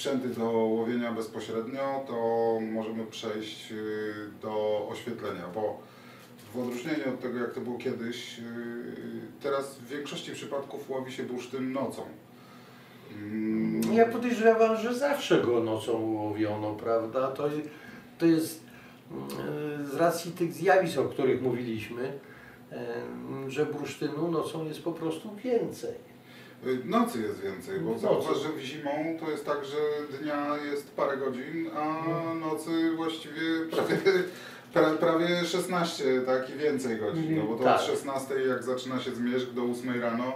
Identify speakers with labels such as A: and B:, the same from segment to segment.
A: sprzęty do łowienia bezpośrednio, to możemy przejść y, do oświetlenia, bo w odróżnieniu od tego, jak to było kiedyś, y, teraz w większości przypadków łowi się bursztyn nocą. Mm,
B: Ja podejrzewam, że zawsze go nocą łowiono, prawda? To, to jest mm, z racji tych zjawisk, o których mówiliśmy, że bursztynu nocą jest po prostu więcej.
A: Y, Nocy jest więcej, bo zauważ, że zimą to jest tak, że dnia jest parę godzin, a nocy właściwie prawie, pra, prawie 16, tak i więcej godzin. No bo to
B: Tak.
A: od 16 jak zaczyna się zmierzch do 8 rano,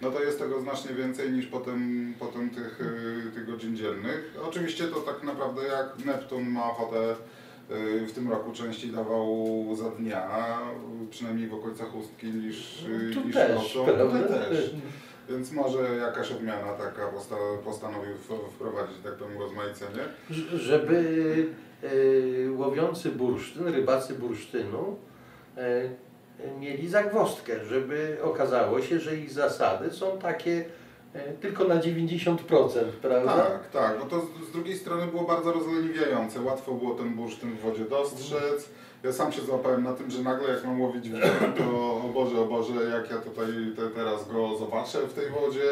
A: no to jest tego znacznie więcej niż potem, potem tych, y, tych godzin dziennych. Oczywiście to tak naprawdę jak Neptun ma ochotę y, w tym roku częściej dawał za dnia, przynajmniej w okolicach chustki niż, y,
B: Tu
A: niż
B: też,
A: nocą. też. Więc może jakaś odmiana taka posta postanowił wprowadzić, tak powiem, rozmaicenie.
B: Żeby e, łowiący bursztyn, rybacy bursztynu e, mieli zagwozdkę, żeby okazało się, że ich zasady są takie e, tylko na 90%, prawda?
A: Tak, tak, bo to z, z drugiej strony było bardzo rozleniwiające. Łatwo było ten bursztyn w wodzie dostrzec. Ja sam się złapałem na tym, że nagle jak mam łowić w wodzie, to o Boże, o Boże, jak ja tutaj te, teraz go zobaczę w tej wodzie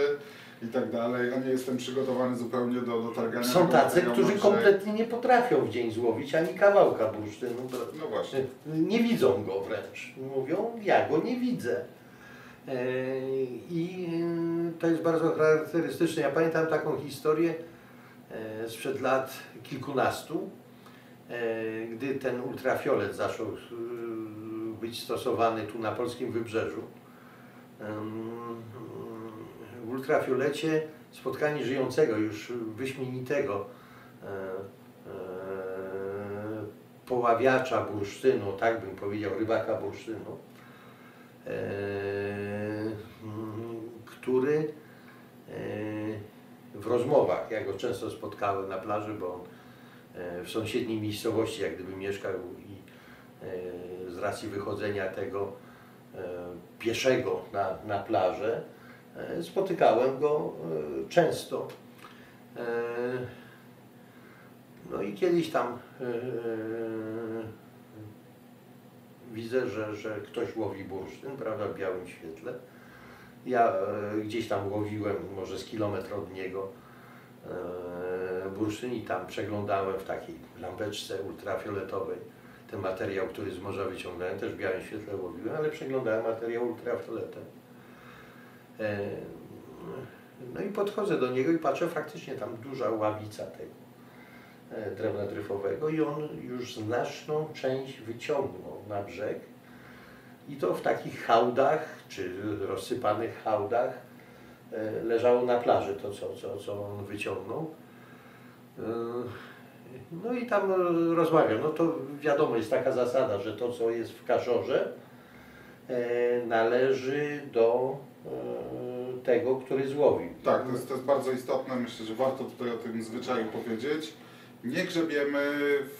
A: i tak dalej, a nie jestem przygotowany zupełnie do, do targania.
B: Są tacy, którzy kompletnie nie potrafią w dzień złowić ani kawałka bursztynu.
A: No właśnie.
B: Nie widzą go wręcz. Mówią, ja go nie widzę. E, I e, to jest bardzo charakterystyczne. Ja pamiętam taką historię e, sprzed lat kilkunastu, gdy ten ultrafiolet zaczął e, być stosowany tu na polskim wybrzeżu. W ultrafiolecie spotkanie żyjącego, już wyśmienitego e, e, poławiacza bursztynu, tak bym powiedział, rybaka bursztynu, e, który e, w rozmowach, ja go często spotkałem na plaży, bo on e, w sąsiedniej miejscowości jak gdyby mieszkał i e, z racji wychodzenia tego e, pieszego na, na plażę e, spotykałem go e, często. E, No i kiedyś tam e, widzę, że, że ktoś łowi bursztyn, prawda, w białym świetle. Ja e, gdzieś tam łowiłem, może z kilometr od niego e, bursztyn i tam przeglądałem w takiej lampeczce ultrafioletowej ten materiał, który z morza wyciągnąłem, też w białym świetle łowiłem, ale przeglądałem materiał ultrafioletem. E, No i podchodzę do niego i patrzę, faktycznie tam duża ławica tego e, drewna dryfowego i on już znaczną część wyciągnął na brzeg i to w takich hałdach, czy rozsypanych hałdach leżało na plaży to, co, co, co on wyciągnął. E, No i tam rozmawiam. No to wiadomo, jest taka zasada, że to, co jest w kaszorze, e, należy do e, tego, który złowił.
A: Tak, to jest, to jest bardzo istotne. Myślę, że warto tutaj o tym zwyczaju powiedzieć. Nie grzebiemy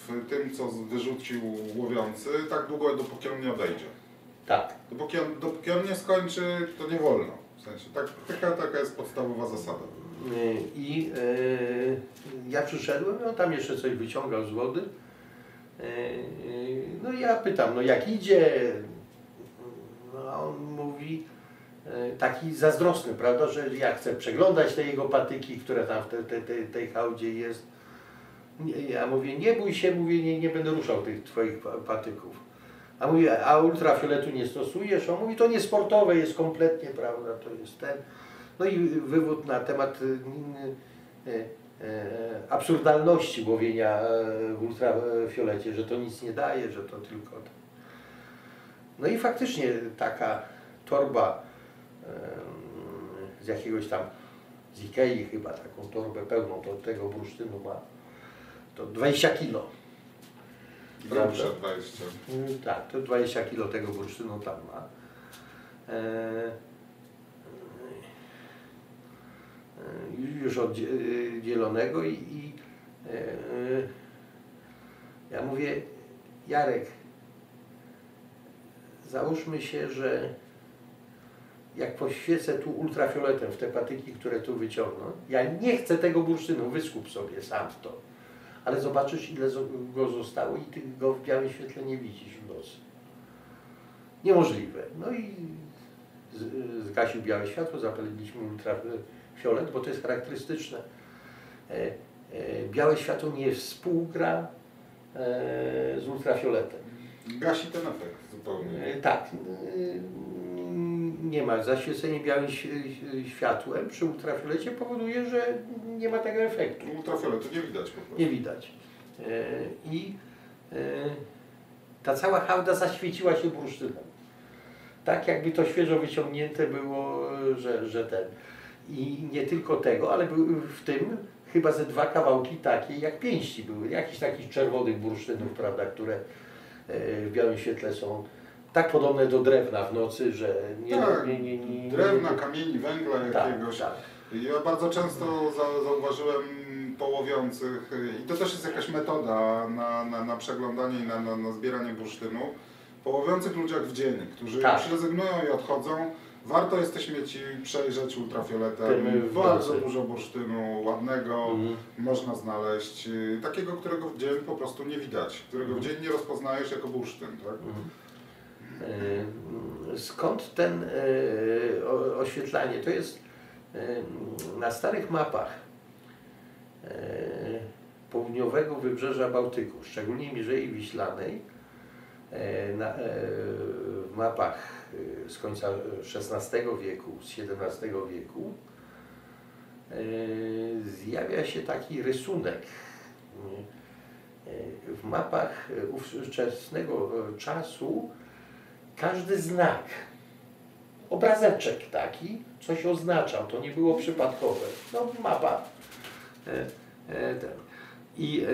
A: w tym, co wyrzucił łowiący, tak długo, dopóki on nie odejdzie.
B: Tak.
A: Dopóki on, dopóki on nie skończy, to nie wolno. W sensie, tak, taka, taka jest podstawowa zasada.
B: Y, I y, ja przyszedłem, on tam jeszcze coś wyciągał z wody. Y, y, No ja pytam, no jak idzie? No a on mówi, taki zazdrosny, prawda, że ja chcę przeglądać te jego patyki, które tam w te, te, te, tej hałdzie jest. Ja mówię, nie bój się, mówię, nie, nie będę ruszał tych twoich pa- patyków. A mówię, a ultrafioletu nie stosujesz? On mówi, to nie sportowe jest kompletnie, prawda, to jest ten. No i wywód na temat y, y, y, absurdalności łowienia y, w ultrafiolecie, że to nic nie daje, że to tylko... No i faktycznie taka torba z jakiegoś tam, z Ikei chyba, taką torbę pełną to, tego bursztynu ma, to 20 kilo.
A: Grubsze 20.
B: Mm, Tak, to 20 kilo tego bursztynu tam ma. E, e, już oddzielonego i, i e, ja mówię, Jarek, załóżmy się, że jak poświecę tu ultrafioletem w te patyki, które tu wyciągną, ja nie chcę tego bursztynu, wyskup sobie sam to. Ale zobaczysz, ile go zostało i ty go w białym świetle nie widzisz w nocy. Niemożliwe. No i zgasił białe światło, zapaliliśmy ultrafiolet, bo to jest charakterystyczne. E, e, Białe światło nie współgra e, z ultrafioletem.
A: Gasi ten efekt zupełnie.
B: E, Tak, e, nie ma. Zaświecenie białym światłem przy ultrafiolecie powoduje, że nie ma tego efektu.
A: Ultrafioletu nie widać po prostu.
B: Nie widać. E, I e, ta cała hałda zaświeciła się bursztynem. Tak jakby to świeżo wyciągnięte było, że, że ten. I nie tylko tego, ale były w tym chyba ze dwa kawałki takie jak pięści były. Jakichś takich czerwonych bursztynów, prawda, które e, w białym świetle są tak podobne do drewna w nocy, że nie...
A: Tak,
B: nie, nie, nie, nie
A: Drewna, kamieni, węgla
B: tak,
A: jakiegoś.
B: tak.
A: Ja bardzo często za, zauważyłem połowiących i to też jest jakaś metoda na, na, na przeglądanie i na, na, na zbieranie bursztynu. Połowiących ludziach w dzień, którzy
B: Tak.
A: już rezygnują i odchodzą. Warto jest te śmieci przejrzeć ultrafioletem. Bardzo dużo bursztynu ładnego
B: Mhm.
A: można znaleźć. y, Takiego, którego w dzień po prostu nie widać, którego w dzień nie rozpoznajesz jako bursztyn. Tak?
B: E, Skąd ten o- oświetlanie? To jest e, na starych mapach południowego wybrzeża Bałtyku, szczególnie Mierzei Wiślanej, na, w mapach z końca XVI wieku, z XVII wieku, zjawia się taki rysunek. W mapach ówczesnego czasu każdy znak, obrazeczek taki, coś oznaczał, to nie było przypadkowe. No mapa. E, e, ten. I e,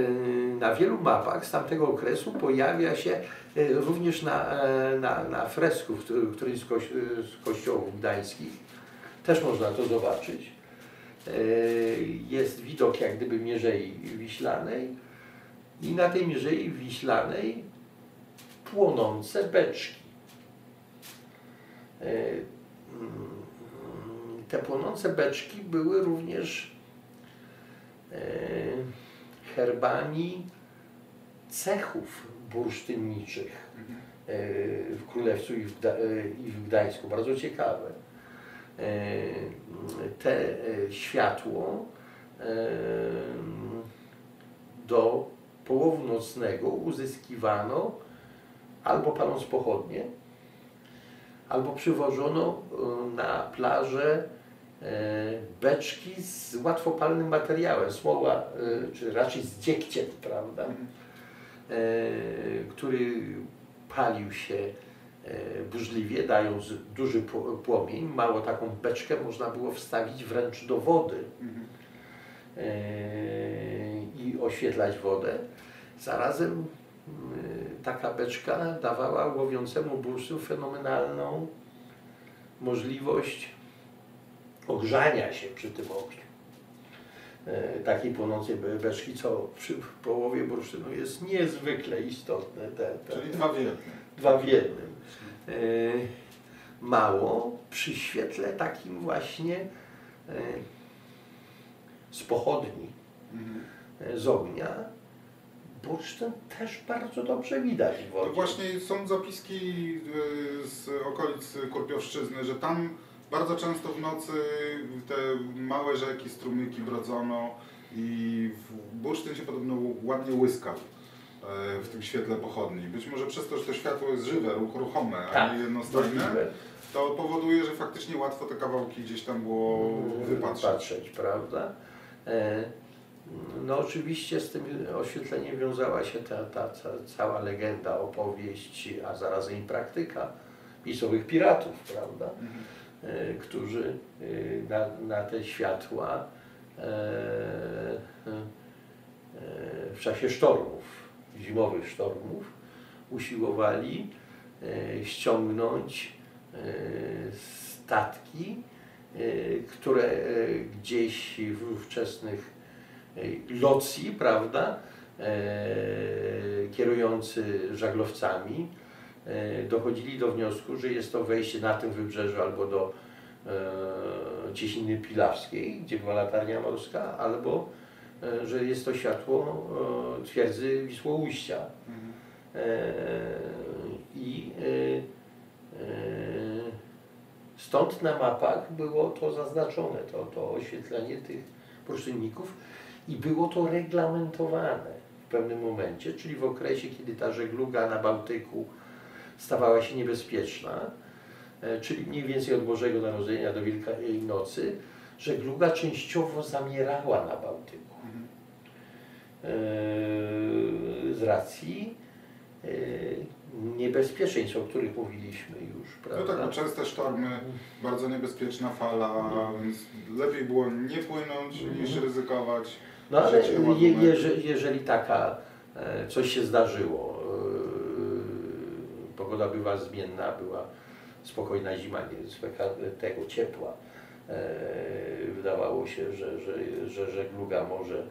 B: na wielu mapach z tamtego okresu pojawia się również na, na, na fresku w któ- którymś z, koś, z kościołów gdańskich, też można to zobaczyć. Jest widok jak gdyby Mierzei Wiślanej i na tej Mierzei Wiślanej płonące beczki. E, mm, Te płonące beczki były również e, herbami cechów bursztynniczych e, w Królewcu i w, Gdańsku. Bardzo ciekawe. Te światło do połowu nocnego uzyskiwano albo paląc pochodnie, albo przywożono e, na plażę e, beczki z łatwopalnym materiałem, smoła, e, czy raczej z dziegciem, prawda, e, który palił się burzliwie, dając duży pł- płomień. Mało taką beczkę można było wstawić wręcz do wody
A: Mhm.
B: i oświetlać wodę. Zarazem taka beczka dawała łowiącemu bursztynu fenomenalną możliwość ogrzania się przy tym ogniu. E, Takiej płonącej be- beczki, co przy połowie bursztynu jest niezwykle istotne. Te, te,
A: Czyli dwa w jednym.
B: dwa w jednym. E, Mało przy świetle takim właśnie e, z pochodni,
A: Mhm.
B: e, z ognia, bursztyn też bardzo dobrze widać w
A: właśnie są zapiski y, z okolic Kurpiowszczyzny, że tam bardzo często w nocy te małe rzeki, strumyki brodzono i bursztyn się podobno ładnie łyskał e, w tym świetle pochodni. Być może przez to, że to światło jest żywe, ruch- ruchome, a
B: Tak,
A: nie jednostajne,
B: Możliwe.
A: to powoduje, że faktycznie łatwo te kawałki gdzieś tam było wypatrzeć.
B: Patrzeć, prawda? E, No oczywiście z tym oświetleniem wiązała się ta, ta, ta cała legenda, opowieść, a zarazem i praktyka miejscowych piratów, prawda?
A: Mhm.
B: e, którzy e, na, na te światła e, e, w czasie sztormów, zimowych sztormów, usiłowali e, ściągnąć e, statki, które gdzieś w wczesnych e, locji, prawda, e, kierujący żaglowcami, e, dochodzili do wniosku, że jest to wejście na tym wybrzeżu albo do e, Cieśniny Pilawskiej, gdzie była latarnia morska, albo e, że jest to światło e, twierdzy Wisłoujścia. E, I e, e, stąd na mapach było to zaznaczone, to, to oświetlenie tych bursztynników i było to reglamentowane w pewnym momencie, czyli w okresie, kiedy ta żegluga na Bałtyku stawała się niebezpieczna, e, czyli mniej więcej od Bożego Narodzenia do Wielkiej Nocy, żegluga częściowo zamierała na Bałtyku.
A: Mhm.
B: E, z racji e, niebezpieczeństw, o których mówiliśmy już,
A: No
B: prawda?
A: tak, no częste sztormy, bardzo niebezpieczna fala, więc lepiej było nie płynąć niż ryzykować.
B: No ale je, jeżeli, jeżeli taka e, coś się zdarzyło, e, pogoda była zmienna, była spokojna zima, niezwykle tego ciepła, e, wydawało się, że, że, że żegluga może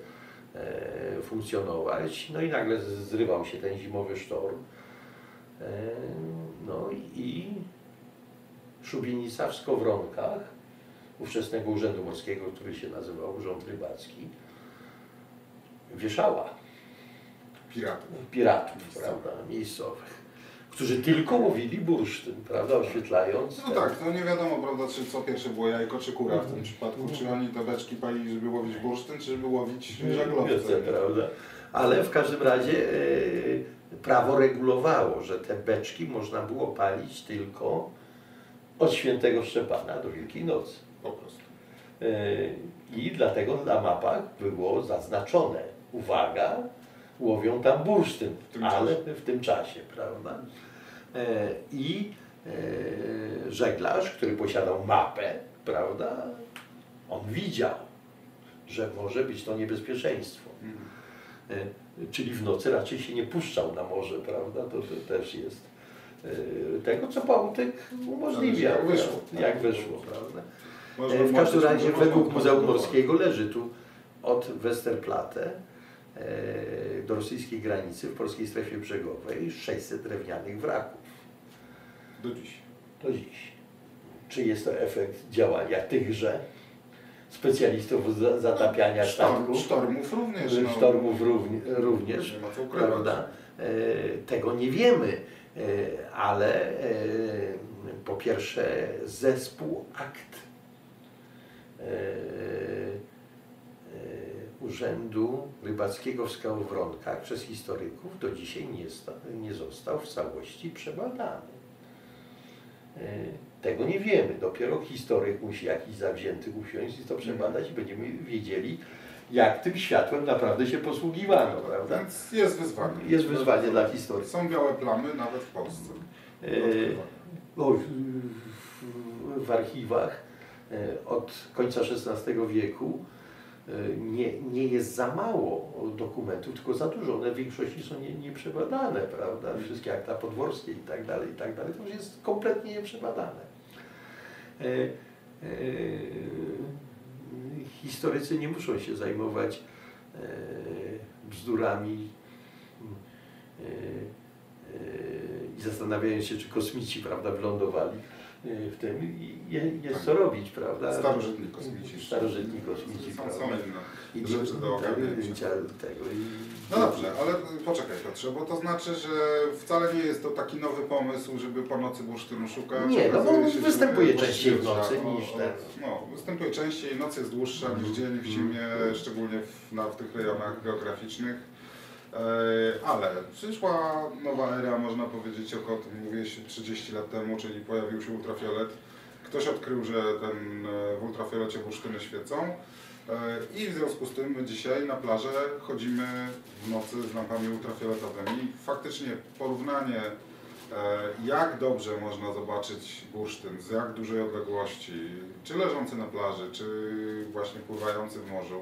B: funkcjonować, no i nagle zrywał się ten zimowy sztorm. No i szubienica w Skowronkach, ówczesnego Urzędu Morskiego, który się nazywał Urząd Rybacki, wieszała
A: Piratów.
B: piratów, prawda, miejscowych, którzy tylko łowili bursztyn, prawda, oświetlając.
A: No
B: ten-
A: tak, to nie wiadomo, prawda, czy co pierwsze było jajko czy kura w tym przypadku, czy oni te beczki palili, żeby łowić bursztyn, czy żeby łowić żaglowce.
B: Prawda? Ale w każdym razie e, prawo regulowało, że te beczki można było palić tylko od świętego Szczepana do Wielkiej Nocy.
A: Po prostu.
B: E, I dlatego na mapach było zaznaczone, uwaga, łowią tam bursztyn,
A: W
B: ale
A: czasie.
B: w tym czasie, prawda? E, I e, żeglarz, który posiadał mapę, prawda, on widział, że może być to niebezpieczeństwo.
A: Mhm.
B: E, Czyli w nocy raczej się nie puszczał na morze, prawda? To, to też jest tego, co Bałtyk umożliwiał.
A: Jak wyszło, tak.
B: Jak wyszło, prawda? W każdym razie według. Muzeum Morskiego leży tu od Westerplatte do rosyjskiej granicy w polskiej strefie brzegowej 600 drewnianych wraków
A: Do dziś.
B: do dziś. Czy jest to efekt działania tychże specjalistów za- zatapiania
A: Sztorm,
B: statków?
A: sztormów również. No.
B: Sztormów równi- również, prawda? E, Tego nie wiemy, e, ale e, po pierwsze zespół akt e, e, Urzędu Rybackiego w Skałowronkach przez historyków do dzisiaj nie, nie został w całości przebadany. E, Tego nie wiemy. Dopiero historyk musi jakiś zawzięty usiąść i to przebadać i będziemy wiedzieli, jak tym światłem naprawdę się posługiwano, prawda?
A: Więc jest wyzwanie.
B: Jest wyzwanie dla historii.
A: Są białe plamy nawet w Polsce.
B: E, o, w, archiwach e, od końca XVI wieku nie, nie jest za mało dokumentów, tylko za dużo. One w większości są nie, nieprzebadane, prawda? Wszystkie akta podworskie i tak dalej, i tak dalej. To już jest kompletnie nieprzebadane. E, e, historycy nie muszą się zajmować e, bzdurami e, e, i zastanawiają się, czy kosmici, prawda, wylądowali e, w tym je- jest co robić, prawda?
A: Starożytni kosmici.
B: Starożytni kosmici,
A: Są,
B: prawda?
A: inne
B: I
A: rzeczy do ogarnięcia.
B: zdjęcia tego. I,
A: No dobrze, ale poczekaj Piotrze, bo to znaczy, że wcale nie jest to taki nowy pomysł, żeby po nocy bursztynu szukać.
B: Nie, no bo
A: się,
B: występuje częściej w nocy
A: o-
B: niż ten.
A: No, występuje częściej, noc jest dłuższa niż
B: Mhm.
A: dzień w zimie,
B: Mhm.
A: szczególnie w, na, w tych rejonach geograficznych. E, ale przyszła nowa era, można powiedzieć, około tym mówiłeś 30 lat temu, czyli pojawił się ultrafiolet. Ktoś odkrył, że ten, e, w ultrafiolecie bursztyny świecą. E, I w związku z tym dzisiaj na plażę chodzimy w nocy z lampami ultrafioletowymi. Faktycznie porównanie, jak dobrze można zobaczyć bursztyn, z jak dużej odległości, czy leżący na plaży, czy właśnie pływający w morzu,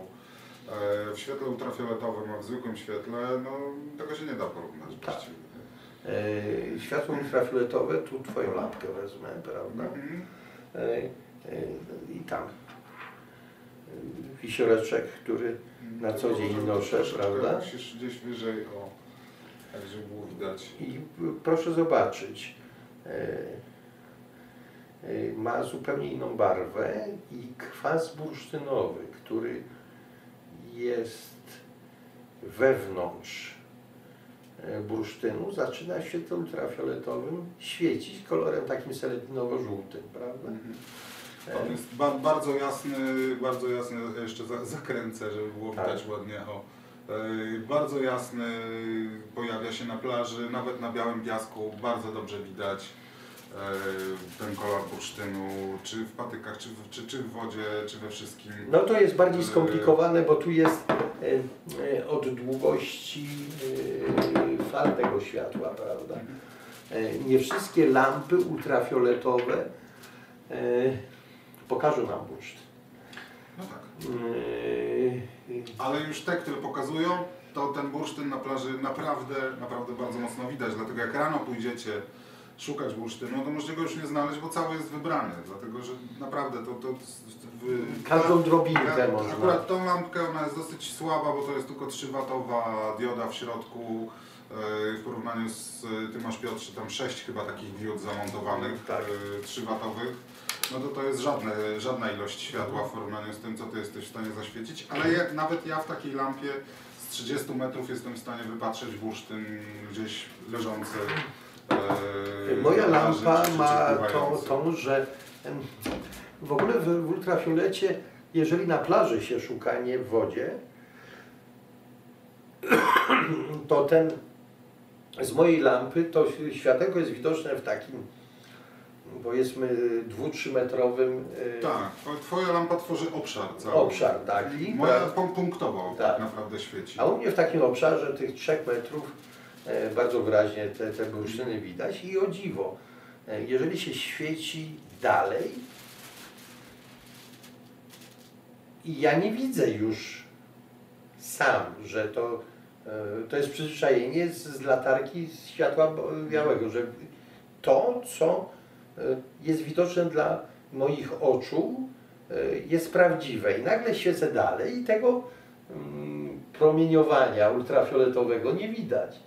A: w świetle ultrafioletowym, a w zwykłym świetle, no tego się nie da porównać
B: Tak.
A: właściwie.
B: E, światło ultrafioletowe, tu twoją lampkę wezmę, prawda?
A: Mhm.
B: E, e, I tam e, wisioreczek, który Na co dzień noszę, prawda?
A: Musisz gdzieś wyżej, o, tak żeby było widać.
B: I proszę zobaczyć, e, ma zupełnie inną barwę i kwas bursztynowy, który jest wewnątrz y, bursztynu, zaczyna w świetle ultrafioletowym świecić kolorem takim seleninowo-żółtym, prawda?
A: On jest ba bardzo jasny, bardzo jasny, jeszcze za zakręcę, żeby było
B: Tak.
A: widać ładnie. O. E, Bardzo jasny, pojawia się na plaży, nawet na białym piasku, bardzo dobrze widać e, ten kolor bursztynu, czy w patykach, czy w, czy, czy w wodzie, czy we wszystkim.
B: No to jest bardziej skomplikowane, bo tu jest e, e, od długości e, fal tego światła, prawda? E, Nie wszystkie lampy ultrafioletowe e, pokażą nam bursztyn.
A: No tak.
B: E,
A: Ale już te, które pokazują, to ten bursztyn na plaży naprawdę, naprawdę bardzo mocno widać. Dlatego jak rano pójdziecie szukać bursztynu, to możecie go już nie znaleźć, bo cały jest wybrany. Dlatego, że naprawdę to... to w,
B: Każdą drobinkę
A: ta-
B: można.
A: Akurat tą lampkę, ona jest dosyć słaba, bo to jest tylko 3-watowa dioda w środku. e, W porównaniu z, ty masz Piotrze tam 6 chyba takich diod zamontowanych,
B: Tak.
A: e, 3-watowych. No to to jest żadne, żadna ilość światła w porównaniu z tym, co ty jesteś w stanie zaświecić. Ale ja, nawet ja w takiej lampie z 30 metrów jestem w stanie wypatrzeć bursztyn gdzieś leżący. E,
B: Moja lampa ma tą, tą, że w ogóle w, ultrafiolecie, jeżeli na plaży się szuka, nie w wodzie, to ten z mojej lampy to światełko jest widoczne w takim powiedzmy 2-3 metrowym e,
A: Tak, twoja lampa tworzy obszar cały.
B: obszar taki.
A: Moja
B: prawda?
A: punk- punktowo tak.
B: Tak.
A: naprawdę świeci.
B: A u mnie w takim obszarze tych 3 metrów bardzo wyraźnie te, te bursztyny widać i o dziwo, e, jeżeli się świeci dalej ja nie widzę już sam, że to, e, to jest przyzwyczajenie z, z latarki z światła białego, że to, co e, jest widoczne dla moich oczu, e, jest prawdziwe i nagle świecę dalej i tego mm, promieniowania ultrafioletowego nie widać.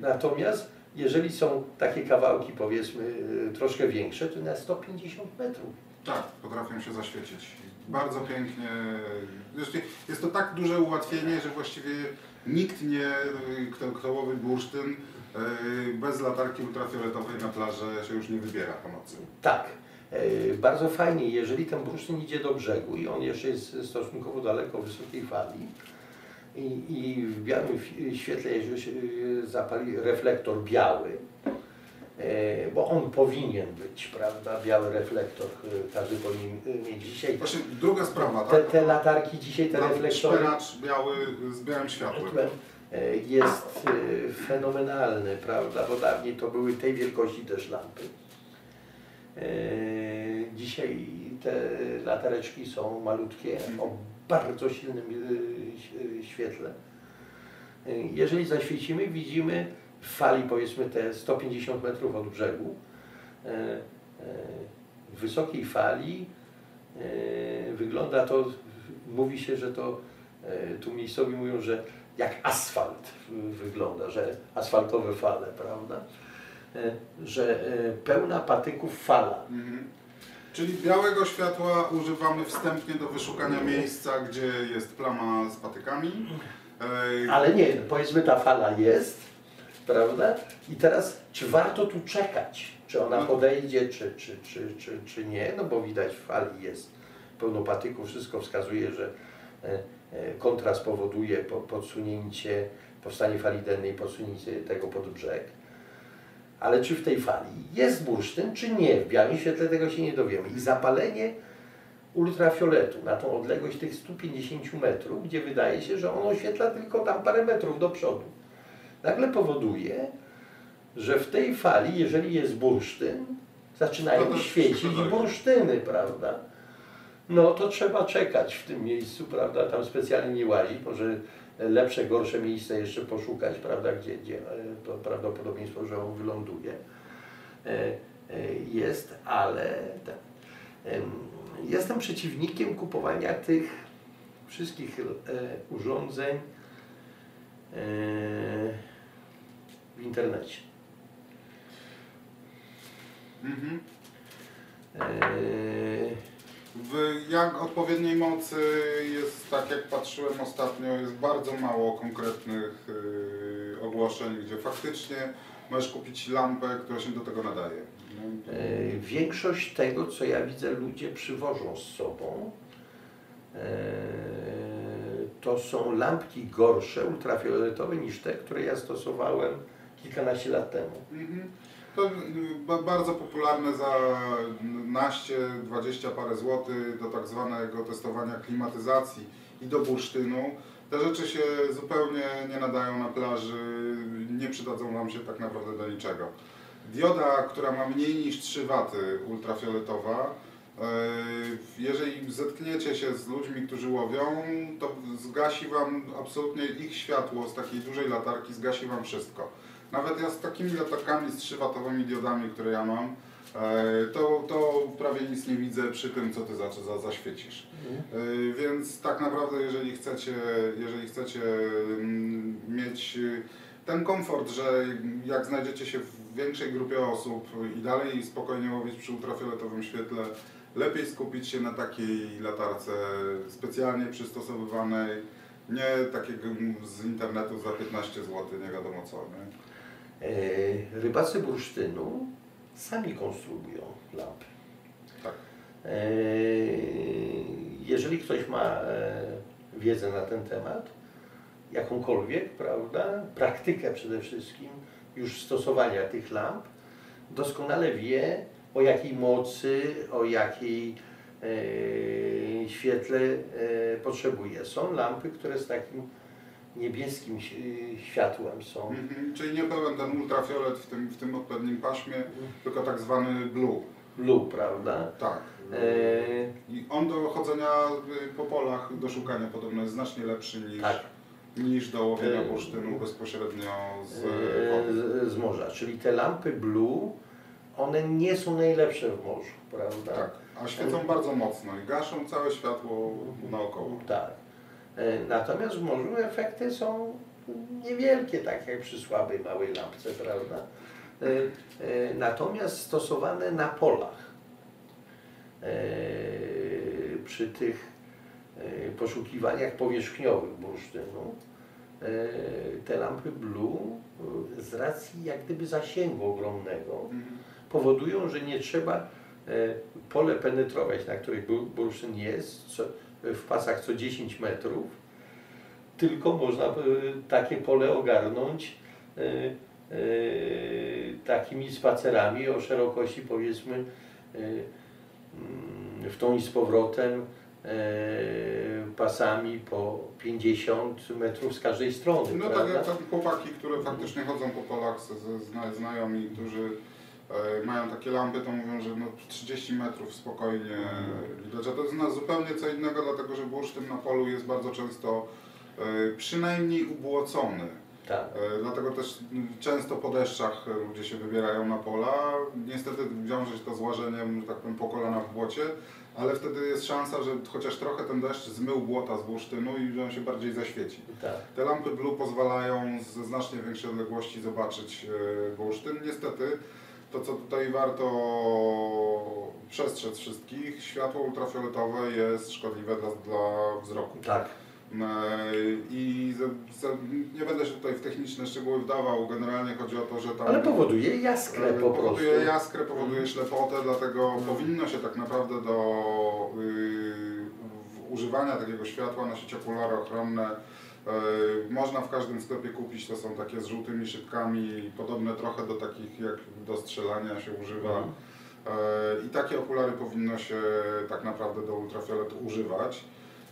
B: Natomiast jeżeli są takie kawałki powiedzmy y, troszkę większe, to na 150 metrów.
A: Tak, potrafią się zaświecić. Bardzo pięknie. Zresztą jest to tak duże ułatwienie, że właściwie nikt nie, kto, kto łowi bursztyn, yy, bez latarki ultrafioletowej na plażę się już nie wybiera po nocy.
B: Tak, e, bardzo fajnie, jeżeli ten bursztyn idzie do brzegu i on jeszcze jest stosunkowo daleko wysokiej fali i, i w białym świetle, jeżeli się e, zapali reflektor biały, e, bo on powinien być, prawda, biały reflektor, e, każdy powinien e, mieć dzisiaj.
A: Właśnie druga sprawa,
B: Te,
A: tak?
B: te latarki dzisiaj, te reflektory,
A: Szperacz biały z białym światłem.
B: e, jest e, fenomenalny, prawda, bo dawniej to były tej wielkości też lampy. Dzisiaj te latareczki są malutkie, o bardzo silnym e, ś- świetle. Jeżeli zaświecimy, widzimy w fali powiedzmy te 150 metrów od brzegu, e, e, w wysokiej fali e, wygląda to, mówi się, że to, tu miejscowi mówią, że jak asfalt wygląda, że asfaltowe fale, prawda? Że pełna patyków fala.
A: Mhm. Czyli białego światła używamy wstępnie do wyszukania miejsca, gdzie jest plama z patykami.
B: Ale nie, powiedzmy ta fala jest, prawda? I teraz, czy warto tu czekać? Czy ona
A: No.
B: podejdzie, czy, czy, czy, czy, czy nie? No bo widać w fali jest pełno patyków, wszystko wskazuje, że e, e, kontrast powoduje po- podsunięcie, powstanie fali dennej, podsunięcie tego pod brzeg. Ale czy w tej fali jest bursztyn, czy nie? W białym świetle tego się nie dowiemy. I zapalenie ultrafioletu na tą odległość tych 150 metrów, gdzie wydaje się, że ono oświetla tylko tam parę metrów do przodu. Nagle powoduje, że w tej fali, jeżeli jest bursztyn, zaczynają świecić bursztyny, prawda? No to trzeba czekać w tym miejscu, prawda? Tam specjalnie nie łazić, może lepsze, gorsze miejsce jeszcze poszukać, prawda? Gdzie, gdzie e, to prawdopodobieństwo, że on wyląduje e, e, jest, ale ten, em, jestem przeciwnikiem kupowania tych wszystkich urządzeń w internecie.
A: Mhm. W jak odpowiedniej mocy jest, tak jak patrzyłem ostatnio, jest bardzo mało konkretnych y, ogłoszeń, gdzie faktycznie możesz kupić lampę, która się do tego nadaje. No,
B: E, Większość tego, co ja widzę, ludzie przywożą z sobą. E, To są lampki gorsze, ultrafioletowe niż te, które ja stosowałem kilkanaście lat temu.
A: Mhm. To ba- bardzo popularne za naście, 20 parę złotych do tak zwanego testowania klimatyzacji i do bursztynu. Te rzeczy się zupełnie nie nadają na plaży, nie przydadzą Wam się tak naprawdę do niczego. Dioda, która ma mniej niż 3 W ultrafioletowa, y, jeżeli zetkniecie się z ludźmi, którzy łowią, to zgasi Wam absolutnie ich światło z takiej dużej latarki, zgasi Wam wszystko. Nawet ja z takimi latarkami z 3-watowymi diodami, które ja mam, e, to, to prawie nic nie widzę przy tym, co ty za, za, zaświecisz. E, Więc tak naprawdę, jeżeli chcecie, jeżeli chcecie mm, mieć y, ten komfort, że jak znajdziecie się w większej grupie osób i dalej spokojnie łowić przy ultrafioletowym świetle, lepiej skupić się na takiej latarce specjalnie przystosowywanej, nie takiego z internetu za 15 zł, nie wiadomo co. Nie?
B: E, Rybacy bursztynu sami konstruują lampy.
A: Tak.
B: E, Jeżeli ktoś ma e, wiedzę na ten temat, jakąkolwiek, prawda, praktykę przede wszystkim już stosowania tych lamp, doskonale wie o jakiej mocy, o jakiej świetle potrzebuje. Są lampy, które z takim niebieskim światłem są.
A: Mhm. Czyli nie pełen ten ultrafiolet w tym, w tym odpowiednim paśmie, tylko tak zwany blue.
B: Blue, prawda?
A: Tak.
B: E,
A: I on do chodzenia y, po polach, do szukania podobno jest znacznie lepszy niż,
B: tak.
A: niż do łowienia
B: E,
A: bursztynu bezpośrednio z
B: e, z morza. Czyli te lampy blue, one nie są najlepsze w morzu, prawda?
A: Tak. A świecą bardzo mocno i gaszą całe światło naokoło.
B: Tak. E, Natomiast w morzu efekty są niewielkie, tak jak przy słabej, małej lampce, prawda? E, e, Natomiast stosowane na polach, przy tych poszukiwaniach powierzchniowych bursztynu, te lampy blue z racji jak gdyby zasięgu ogromnego
A: Mhm.
B: powodują, że nie trzeba pole penetrować, na bur- bursztyn jest, w pasach co 10 metrów, tylko można takie pole ogarnąć e, e, takimi spacerami o szerokości powiedzmy e, mm, w tą i z powrotem pasami po 50 metrów z każdej strony.
A: No tak
B: prawda?
A: jak takie chłopaki, które faktycznie chodzą po polach znajomi, którzy mają takie lampy, to mówią, że no 30 metrów spokojnie widać. A to jest na zupełnie co innego, dlatego że bursztyn na polu jest bardzo często e, przynajmniej ubłocony.
B: tak.
A: E, Dlatego też często po deszczach e, ludzie się wybierają na pola. Niestety wiąże się to z łażeniem, że tak powiem, po kolana w błocie, ale wtedy jest szansa, że chociaż trochę ten deszcz zmył błota z bursztynu i że on się bardziej zaświeci.
B: tak.
A: Te lampy blue pozwalają ze znacznie większej odległości zobaczyć e, bursztyn. Niestety to, co tutaj warto przestrzec wszystkich, światło ultrafioletowe jest szkodliwe dla, dla wzroku.
B: tak.
A: E, I nie będę się tutaj w techniczne szczegóły wdawał, generalnie chodzi o to, że tam
B: Ale powoduje jaskrę
A: e,
B: po prostu.
A: powoduje jaskrę, powoduje ślepotę, dlatego
B: Mhm.
A: powinno się tak naprawdę do y, używania takiego światła nosić okulary ochronne. E, Można w każdym sklepie kupić, to są takie z żółtymi szybkami, podobne trochę do takich jak do strzelania się używa.
B: Mhm.
A: E, I takie okulary powinno się tak naprawdę do ultrafioletu używać.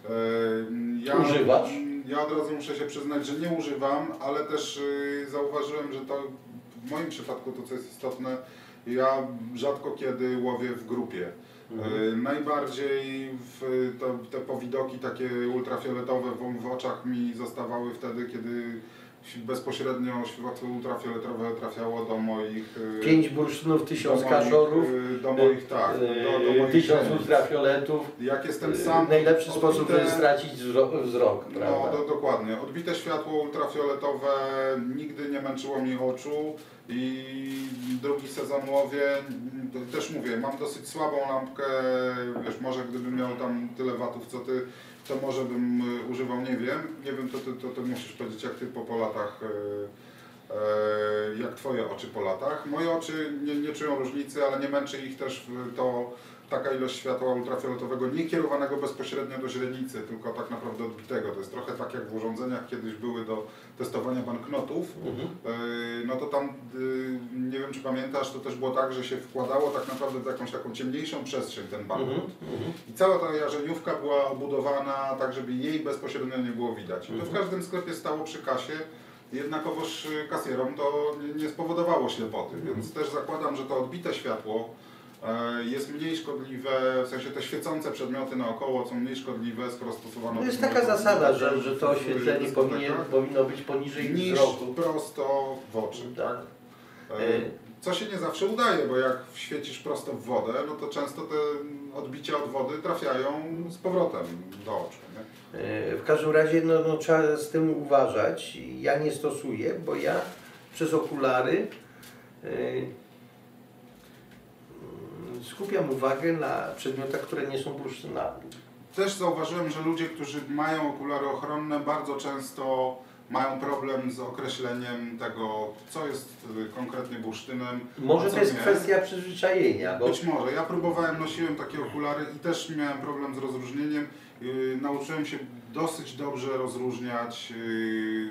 A: E, Ja,
B: Używasz?
A: Ja od razu muszę się przyznać, że nie używam, ale też y, zauważyłem, że to w moim przypadku to co jest istotne, ja rzadko kiedy łowię w grupie.
B: Mhm.
A: E, Najbardziej to, te powidoki takie ultrafioletowe w, w oczach mi zostawały wtedy, kiedy bezpośrednio światło ultrafioletowe trafiało do moich... y,
B: Pięć bursztynów, tysiąc
A: do moich,
B: kaszorów,
A: y, Do moich, tak, do, do
B: yy,
A: moich
B: tysiąc ultrafioletów.
A: Jak jestem sam...
B: Najlepszy sposób,
A: odbite-
B: żeby stracić wzrok,
A: No,
B: prawda?
A: do, dokładnie. Odbite światło ultrafioletowe nigdy nie męczyło mi oczu i drugi sezon łowię, też mówię, mam dosyć słabą lampkę, wiesz, może gdybym miał tam tyle watów co ty, to może bym y, używał, nie wiem, nie wiem, to to, ty musisz powiedzieć jak ty po, po latach, y, y, jak twoje oczy po latach. Moje oczy nie, nie czują różnicy, ale nie męczy ich też to taka ilość światła ultrafioletowego, nie kierowanego bezpośrednio do źrenicy, tylko tak naprawdę odbitego. To jest trochę tak jak w urządzeniach kiedyś były do testowania banknotów.
B: Mhm.
A: Yy, No to tam, yy, nie wiem czy pamiętasz, to też było tak, że się wkładało tak naprawdę w jakąś taką ciemniejszą przestrzeń ten banknot.
B: Mhm. Mhm.
A: I cała ta jarzeniówka była obudowana tak, żeby jej bezpośrednio nie było widać. I to w
B: Mhm.
A: każdym sklepie stało przy kasie. Jednakowoż y, kasjerom to nie- spowodowało ślepoty,
B: Mhm.
A: więc też zakładam, że to odbite światło jest mniej szkodliwe, w sensie te świecące przedmioty naokoło są mniej szkodliwe, skoro stosowano...
B: No jest taka zasada, że, że to oświetlenie powinien, powinno być poniżej
A: niż
B: wzroku.
A: prosto w oczy.
B: Tak.
A: E, Co się nie zawsze udaje, bo jak świecisz prosto w wodę, no to często te odbicia od wody trafiają z powrotem do oczu. Nie?
B: E, W każdym razie no, no, trzeba z tym uważać. Ja nie stosuję, bo ja przez okulary e, skupiam uwagę na przedmiotach, które nie są bursztynami.
A: Też zauważyłem, że ludzie, którzy mają okulary ochronne, bardzo często mają problem z określeniem tego, co jest y, konkretnie bursztynem.
B: Może to jest
A: nie.
B: kwestia przyzwyczajenia, bo
A: Być może. Ja próbowałem, nosiłem takie okulary i też miałem problem z rozróżnieniem. Yy, nauczyłem się dosyć dobrze rozróżniać yy,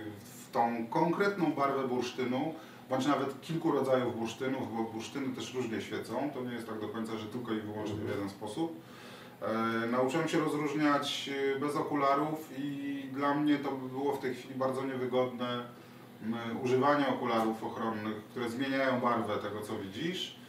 A: tą konkretną barwę bursztynu, bądź nawet kilku rodzajów bursztynów, bo bursztyny też różnie świecą. To nie jest tak do końca, że tylko i wyłącznie w jeden sposób. E, nauczyłem się rozróżniać yy, bez okularów i dla mnie to było w tej chwili bardzo niewygodne m, używanie okularów ochronnych, które zmieniają barwę tego, co widzisz.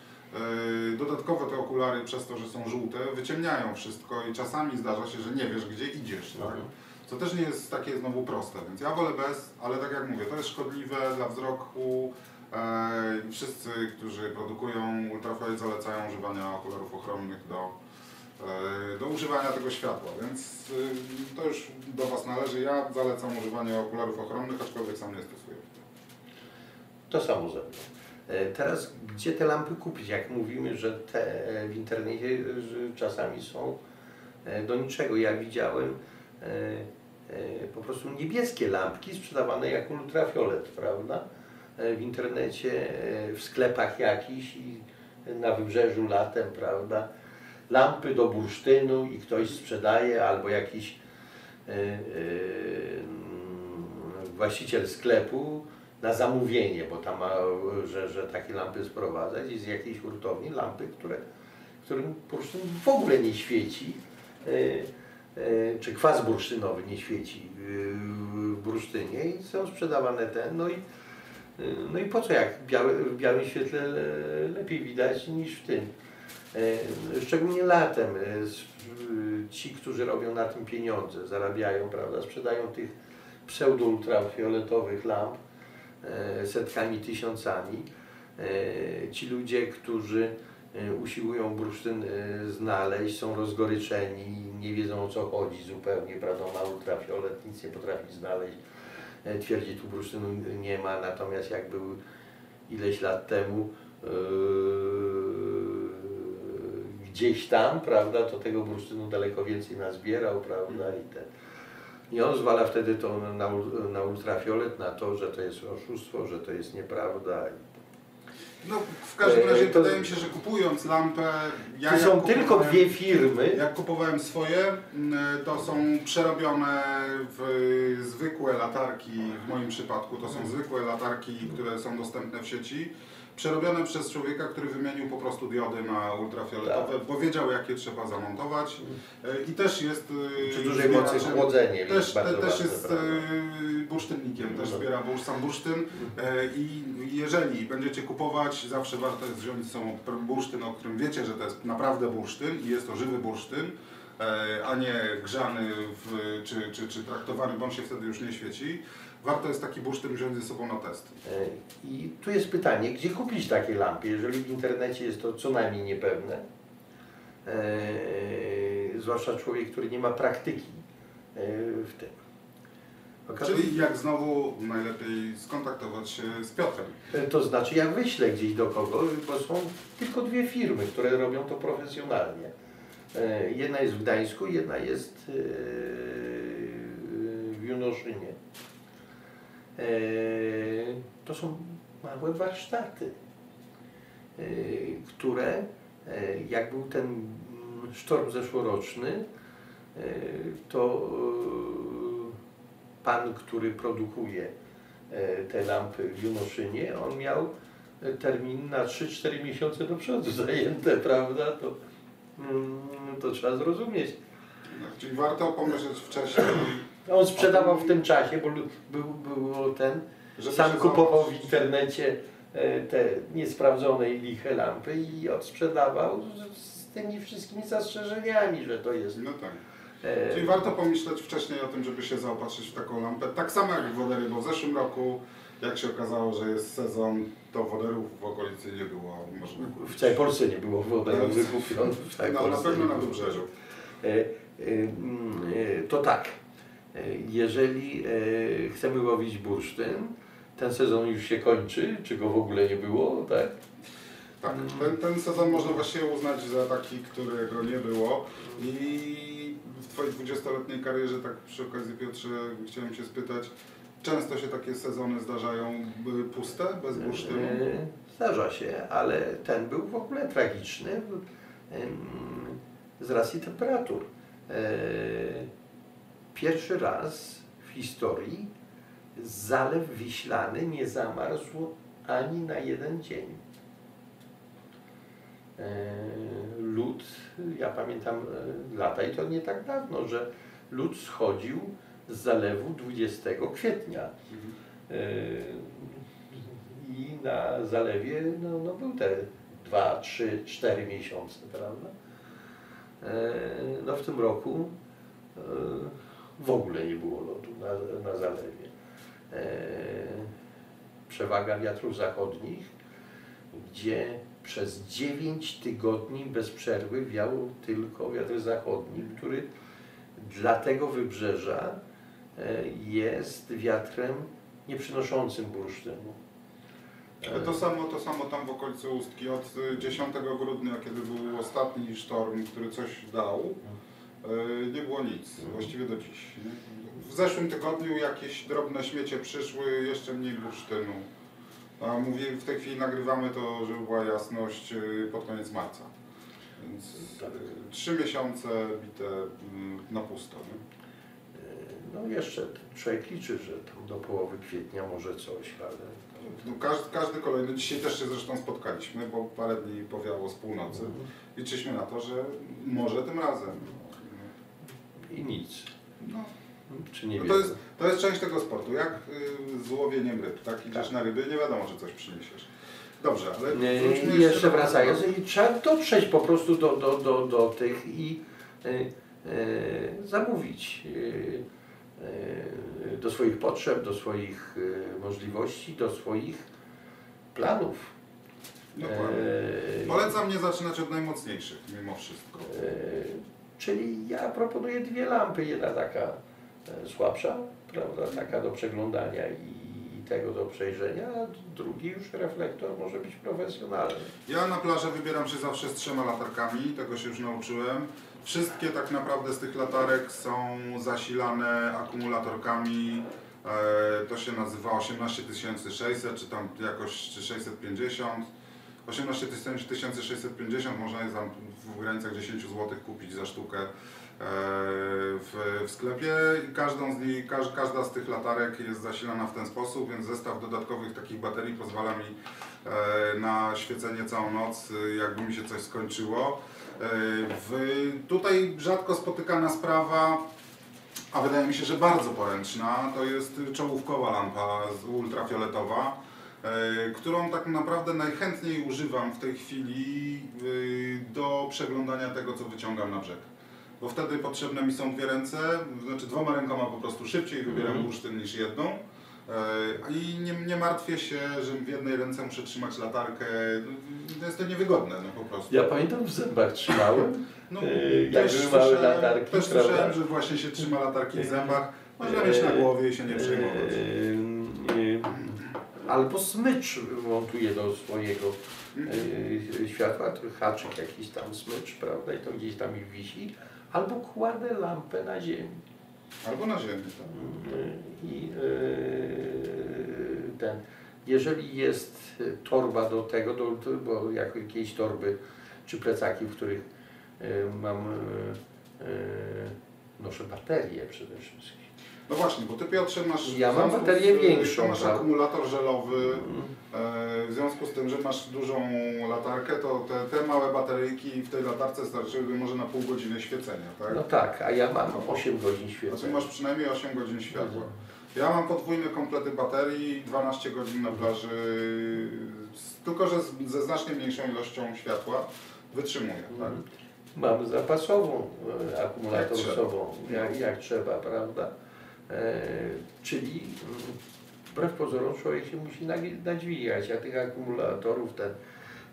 A: Yy, Dodatkowo te okulary, przez to, że są żółte, wyciemniają wszystko i czasami zdarza się, że nie wiesz, gdzie idziesz. Tak?
B: Mhm.
A: Co też nie jest takie znowu proste, więc ja wolę bez, ale tak jak mówię, to jest szkodliwe dla wzroku. E, Wszyscy, którzy produkują ultrafiolet, zalecają używania okularów ochronnych do, e, do używania tego światła, więc y, to już do Was należy. Ja zalecam używanie okularów ochronnych, aczkolwiek sam nie stosuję.
B: to samo ze mną. E, Teraz gdzie te lampy kupić? Jak mówimy, że te e, w internecie e, czasami są e, do niczego. Ja widziałem e, e, po prostu niebieskie lampki sprzedawane jako ultrafiolet, prawda? E, W internecie, e, w sklepach jakichś i na wybrzeżu latem, prawda? Lampy do bursztynu i ktoś sprzedaje albo jakiś e, mm, właściciel sklepu na zamówienie, bo tam ma, że, że takie lampy sprowadzać i z jakiejś hurtowni lampy, które, którym bursztyn w ogóle nie świeci, czy kwas bursztynowy nie świeci w bursztynie i są sprzedawane te, no i, no i po co jak w białym świetle le- lepiej widać niż w tym. E, Szczególnie latem e, ci, którzy robią na tym pieniądze, zarabiają, prawda, sprzedają tych pseudo-ultrafioletowych lamp e, setkami, tysiącami. Ci ludzie, którzy usiłują bursztyn znaleźć, są rozgoryczeni, nie wiedzą o co chodzi zupełnie, prawda, ma ultrafiolet, nic nie potrafi znaleźć. E, Twierdzi, tu bursztynu nie ma, natomiast jak był ileś lat temu yy, gdzieś tam, prawda, to tego bursztynu daleko więcej nazbierał, prawda, i ten. I on zwala wtedy to na, na ultrafiolet, na to, że to jest oszustwo, że to jest nieprawda.
A: No, w każdym
B: E,
A: razie
B: to-
A: wydaje mi się, że kupując lampę, ja jak
B: są tylko dwie firmy.
A: Jak kupowałem swoje, mm, to są przerobione w zwykłe latarki, w moim przypadku to są zwykłe latarki, które są dostępne w sieci, przerobione przez człowieka, który wymienił po prostu diody na ultrafioletowe,
B: Tak.
A: bo wiedział jakie trzeba zamontować e, i też jest e,
B: Przy dużej mocy chłodzenie jest
A: też, te,
B: bardzo
A: też jest e, bursztynnikiem, też
B: No.
A: zbiera bursz, sam bursztyn i jeżeli będziecie kupować, zawsze warto jest wziąć ze sobą bursztyn, o którym wiecie, że to jest naprawdę bursztyn i jest to żywy bursztyn, a nie grzany w, czy, czy, czy traktowany, bo on się wtedy już nie świeci. Warto jest taki bursztyn wziąć ze sobą na test.
B: E, I tu jest pytanie, gdzie kupić takie lampy, jeżeli w internecie jest to co najmniej niepewne. E, zwłaszcza człowiek, który nie ma praktyki e, w tym.
A: Czyli jak znowu najlepiej skontaktować się z Piotrem.
B: E, To znaczy ja wyślę gdzieś do kogoś, bo są tylko dwie firmy, które robią to profesjonalnie. E, Jedna jest w Gdańsku, jedna jest e, w Junoszynie. E, To są małe warsztaty, e, które e, jak był ten mm, sztorm zeszłoroczny, to pan, który produkuje te lampy w Junoszynie, on miał termin na 3-4 miesiące do przodu zajęte, prawda? To, mm, to trzeba zrozumieć.
A: No, Czyli warto pomyśleć wcześniej,
B: On sprzedawał w tym czasie, bo był, było ten,
A: żeby
B: sam kupował w internecie e, te niesprawdzone i liche lampy i odsprzedawał z, z tymi wszystkimi zastrzeżeniami, że to jest.
A: No tak.
B: E,
A: Czyli warto pomyśleć wcześniej o tym, żeby się zaopatrzyć w taką lampę. Tak samo jak wodery, bo w zeszłym roku, jak się okazało, że jest sezon, to woderów w okolicy nie było można kupić.
B: w całej Polsce nie było wody
A: No,
B: wykupionych. w
A: No, na pewno na wybrzeżu.
B: E, mm, To tak, jeżeli e, chcemy łowić bursztyn, ten sezon już się kończy, czy go w ogóle nie było, tak?
A: Tak, ten, ten sezon można właściwie uznać za taki, którego nie było. I w Twojej 20-letniej karierze, tak przy okazji Piotrze, chciałem Cię spytać, często się takie sezony zdarzają puste, bez bursztynu?
B: E, Zdarza się, ale ten był w ogóle tragiczny z racji temperatur. Pierwszy raz w historii Zalew Wiślany nie zamarzł ani na jeden dzień. E, Lód, ja pamiętam e, lata i to nie tak dawno, że lód schodził z zalewu 20 kwietnia.
A: Mhm.
B: E, I na zalewie no, no był te 2, 3, 4 miesiące, prawda? No w tym roku w ogóle nie było lodu na, na zalewie. E, Przewaga wiatrów zachodnich, gdzie przez 9 tygodni bez przerwy wiał tylko wiatr zachodni, który dla tego wybrzeża e, jest wiatrem nie przynoszącym bursztynu.
A: Ale To samo, to samo tam w okolicy Ustki. Od y, 10 grudnia, kiedy był ostatni sztorm, który coś dał, y, nie było nic, właściwie do dziś. W zeszłym tygodniu jakieś drobne śmiecie przyszły, jeszcze mniej bursztynu. A mówię, w tej chwili nagrywamy to, żeby była jasność, y, pod koniec marca. Więc
B: Tak.
A: y, trzy miesiące bite y, na pusto. Nie?
B: E, No jeszcze człowiek liczy, że tam do połowy kwietnia może coś, ale
A: No, każdy, każdy kolejny, dzisiaj też się zresztą spotkaliśmy, bo parę dni powiało z północy. Liczyliśmy na to, że może tym razem.
B: I nic.
A: No,
B: Czy nie
A: no
B: wiem.
A: to, jest, to jest część tego sportu, jak y, z łowieniem ryb, tak? Idziesz
B: Tak.
A: na ryby, nie wiadomo, czy coś przyniesiesz. Dobrze, ale
B: E, I jeszcze
A: do-
B: wracając, i trzeba dotrzeć po prostu do, do, do, do tych i e, e, zamówić e, e, do swoich potrzeb, do swoich e, możliwości, do swoich planów.
A: Dokładnie. Polecam nie zaczynać od najmocniejszych, mimo wszystko.
B: Czyli ja proponuję dwie lampy, jedna taka e, słabsza, prawda, taka do przeglądania i tego do przejrzenia, a drugi już reflektor może być profesjonalny.
A: Ja na plażę wybieram się zawsze z trzema latarkami, tego się już nauczyłem. Wszystkie tak naprawdę z tych latarek są zasilane akumulatorkami. E, to się nazywa 18600 czy tam jakoś czy 650. 18650 można je tam w granicach 10 zł kupić za sztukę e, w, w sklepie i każdą z nich, każ, każda z tych latarek jest zasilana w ten sposób, więc zestaw dodatkowych takich baterii pozwala mi e, na świecenie całą noc, jakby mi się coś skończyło. E, W, tutaj rzadko spotykana sprawa, a wydaje mi się, że bardzo poręczna, to jest czołówkowa lampa ultrafioletowa, którą tak naprawdę najchętniej używam w tej chwili e, do przeglądania tego, co wyciągam na brzeg. Bo wtedy potrzebne mi są dwie ręce, znaczy dwoma rękoma po prostu szybciej wybieram
B: Mhm.
A: bursztyn niż jedną. E, I nie, nie martwię się, że w jednej ręce muszę trzymać latarkę. No, Jest to niewygodne no po prostu.
B: Ja pamiętam w zębach trzymałem.
A: No,
B: Yy, jak
A: też słyszałem,
B: latarki,
A: też słyszałem, że właśnie się trzyma latarki w zębach. Można mieć na głowie i się nie przejmować.
B: Albo smycz montuje do swojego yy, światła, haczyk jakiś tam smycz, prawda, i to gdzieś tam ich wisi. Albo kładę lampę na ziemi.
A: Albo na ziemi. Tak.
B: Yy, I yy, ten, jeżeli jest torba do tego, do, bo jakieś torby czy plecaki, w których mam, noszę baterie przede wszystkim.
A: No właśnie, bo ty Piotrze masz.
B: Ja mam baterię
A: z-
B: większą,
A: masz
B: tak.
A: akumulator żelowy.
B: Mm.
A: E, W związku z tym, że masz dużą latarkę, to te, te małe bateryjki w tej latarce starczyłyby może na pół godziny świecenia, tak?
B: No tak, a ja mam 8 godzin
A: A ty
B: świecenia.
A: masz przynajmniej 8 godzin światła. Ja mam podwójne komplety baterii, 12 godzin na plaży, tylko że z, ze znacznie mniejszą ilością światła wytrzymuję, tak?
B: Mhm. Mam zapasową e, akumulatorsową,
A: Jak
B: jak, jak trzeba, prawda? E, czyli wbrew pozorom człowiek się musi nadźwigać. Ja tych akumulatorów ten,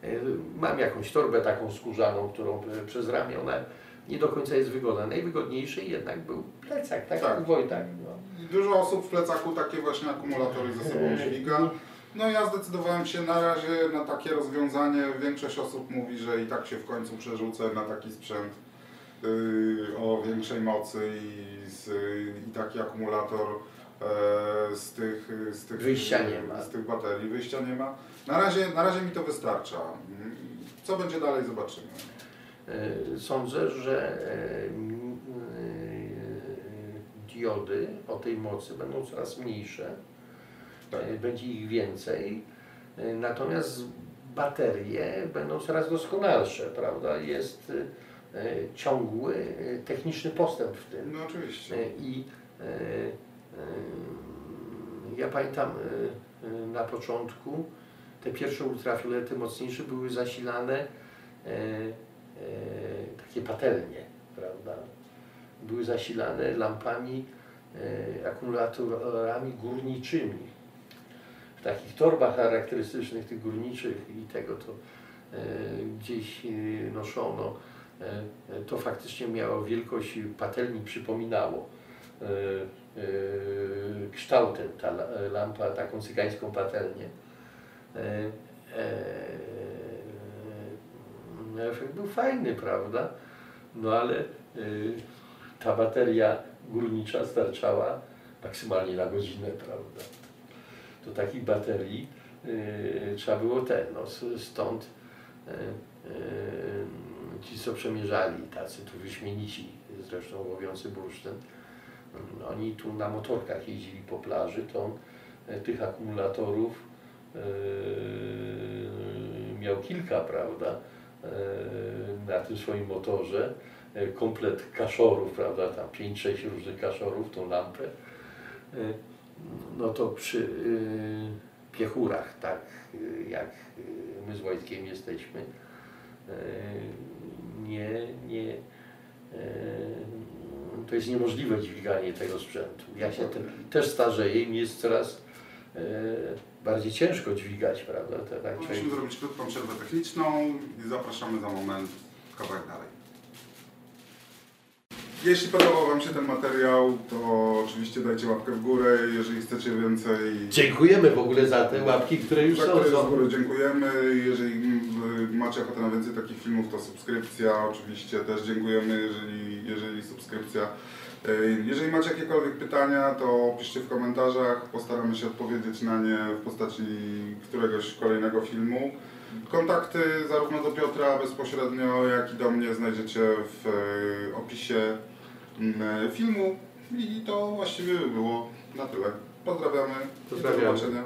B: e, mam jakąś torbę taką skórzaną, którą e, przez ramię ona nie do końca jest wygodna. Najwygodniejszy jednak był plecak, tak,
A: Tak.
B: jak Wojtak. No.
A: Dużo osób w plecaku takie właśnie akumulatory ze sobą dźwiga. No ja zdecydowałem się na razie na takie rozwiązanie. Większość osób mówi, że i tak się w końcu przerzucę na taki sprzęt o większej mocy i, z, i taki akumulator e, z, tych, z, tych,
B: Wyjścia nie ma.
A: z tych baterii. Wyjścia nie ma. Na razie, na razie mi to wystarcza. Co będzie dalej zobaczymy.
B: E, Sądzę, że e, diody o tej mocy będą coraz mniejsze,
A: Tak.
B: będzie ich więcej, natomiast baterie będą coraz doskonalsze, prawda? Jest ciągły e, techniczny postęp w tym.
A: No oczywiście.
B: E, I e, e, ja pamiętam e, e, na początku te pierwsze ultrafiolety mocniejsze były zasilane e, e, takie patelnie, prawda? Były zasilane lampami, e, akumulatorami górniczymi. W takich torbach charakterystycznych tych górniczych i tego to e, gdzieś e, noszono. E, e, to faktycznie miało wielkość patelni, przypominało e, kształtem ta la- lampa, taką cygańską patelnię. Efekt był fajny, prawda? No ale ta bateria górnicza starczała maksymalnie na godzinę, prawda? To takich baterii trzeba było ten, no stąd ci, co przemierzali, tacy tu wyśmienici, zresztą łowiący bursztyn, mm, oni tu na motorkach jeździli po plaży, to e, tych akumulatorów e, miał kilka, prawda, e, na tym swoim motorze, e, komplet kaszorów, prawda, tam 5-6 różnych kaszorów, tą lampę, no to przy piechurach, tak jak my z Wojtkiem jesteśmy, nie, nie, to jest niemożliwe dźwiganie tego sprzętu. Ja się te, też starzeję i mi jest coraz e, bardziej ciężko dźwigać, prawda? To, tak człowiek-
A: Musimy zrobić krótką przerwę techniczną i zapraszamy za moment kawałek dalej. Jeśli podobał Wam się ten materiał, to oczywiście dajcie łapkę w górę, jeżeli chcecie więcej.
B: Dziękujemy w ogóle za te łapki, które już
A: Za
B: są.
A: które z
B: są.
A: góry dziękujemy. Jeżeli mm, macie ochotę na więcej takich filmów, to subskrypcja. Oczywiście też dziękujemy, jeżeli, jeżeli subskrypcja. Ej, Jeżeli macie jakiekolwiek pytania, to piszcie w komentarzach. Postaramy się odpowiedzieć na nie w postaci któregoś kolejnego filmu. Kontakty zarówno do Piotra bezpośrednio, jak i do mnie znajdziecie w e, opisie mm, filmu. I to właściwie by było na tyle. Pozdrawiamy.
B: Pozdrawiamy.
A: Do zobaczenia.